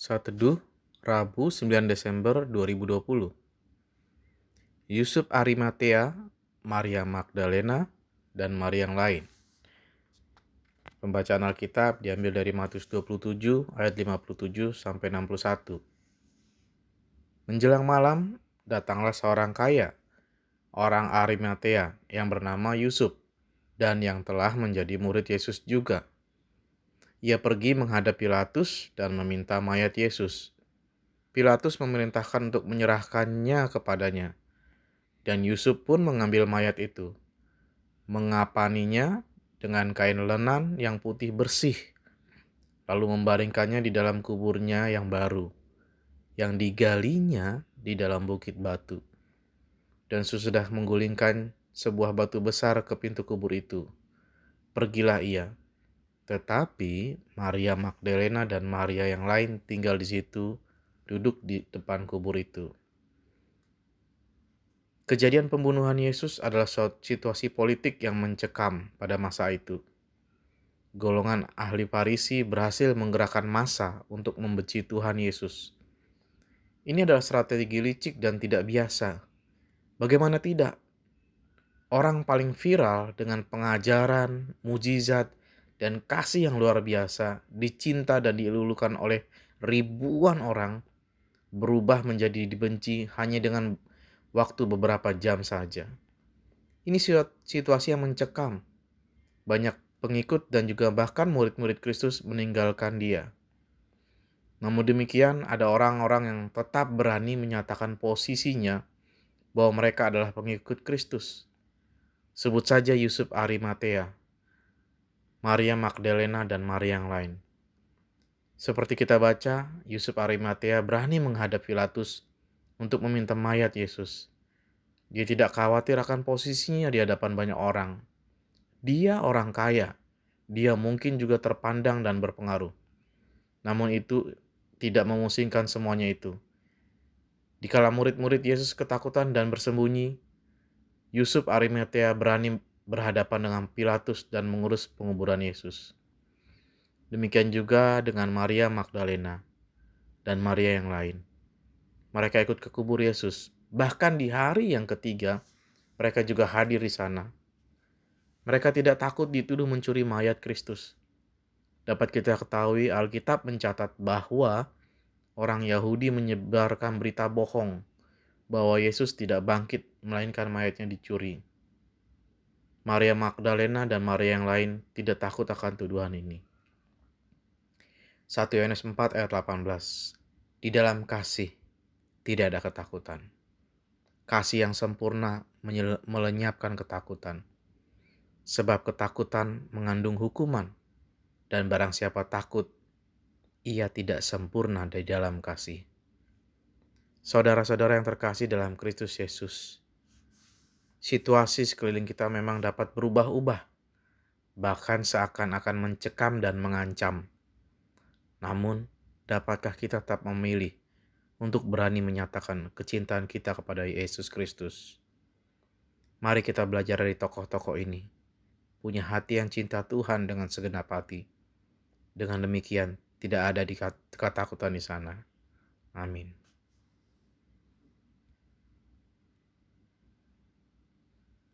Saat Teduh, Rabu 9 Desember 2020. Yusuf Arimatea, Maria Magdalena, dan Maria yang lain. Pembacaan Alkitab diambil dari Matius 27 ayat 57 sampai 61. Menjelang malam, datanglah seorang kaya, orang Arimatea yang bernama Yusuf dan yang telah menjadi murid Yesus juga ia pergi menghadap Pilatus dan meminta mayat Yesus. Pilatus memerintahkan untuk menyerahkannya kepadanya, dan Yusuf pun mengambil mayat itu, mengapaninya dengan kain lenan yang putih bersih, lalu membaringkannya di dalam kuburnya yang baru, yang digalinya di dalam bukit batu. Dan sesudah menggulingkan sebuah batu besar ke pintu kubur itu, pergilah ia tetapi Maria Magdalena dan Maria yang lain tinggal di situ, duduk di depan kubur itu. Kejadian pembunuhan Yesus adalah situasi politik yang mencekam pada masa itu. Golongan ahli Farisi berhasil menggerakkan massa untuk membenci Tuhan Yesus. Ini adalah strategi licik dan tidak biasa. Bagaimana tidak? Orang paling viral dengan pengajaran, mujizat, dan kasih yang luar biasa, dicinta dan dilulukan oleh ribuan orang, berubah menjadi dibenci hanya dengan waktu beberapa jam saja. Ini situasi yang mencekam. Banyak pengikut dan juga bahkan murid-murid Kristus meninggalkan dia. Namun demikian, ada orang-orang yang tetap berani menyatakan posisinya bahwa mereka adalah pengikut Kristus. Sebut saja Yusuf Arimatea, Maria Magdalena, dan Maria yang lain. Seperti kita baca, Yusuf Arimatea berani menghadap Pilatus untuk meminta mayat Yesus. Dia tidak khawatir akan posisinya di hadapan banyak orang. Dia orang kaya, dia mungkin juga terpandang dan berpengaruh. Namun itu tidak memusingkan semuanya itu. Dikala murid-murid Yesus ketakutan dan bersembunyi, Yusuf Arimatea berani berhadapan dengan Pilatus dan mengurus penguburan Yesus. Demikian juga dengan Maria Magdalena dan Maria yang lain. Mereka ikut ke kubur Yesus. Bahkan di hari yang ketiga, mereka juga hadir di sana. Mereka tidak takut dituduh mencuri mayat Kristus. Dapat kita ketahui Alkitab mencatat bahwa orang Yahudi menyebarkan berita bohong bahwa Yesus tidak bangkit melainkan mayatnya dicuri. Maria Magdalena dan Maria yang lain tidak takut akan tuduhan ini. 1 Yohanes 4 ayat 18 Di dalam kasih tidak ada ketakutan. Kasih yang sempurna melenyapkan ketakutan. Sebab ketakutan mengandung hukuman, dan barang siapa takut, ia tidak sempurna di dalam kasih. Saudara-saudara yang terkasih dalam Kristus Yesus, situasi sekeliling kita memang dapat berubah-ubah, bahkan seakan-akan mencekam dan mengancam. Namun, dapatkah kita tetap memilih untuk berani menyatakan kecintaan kita kepada Yesus Kristus? Mari kita belajar dari tokoh-tokoh ini, punya hati yang cinta Tuhan dengan segenap hati. Dengan demikian, tidak ada di ketakutan di sana. Amin.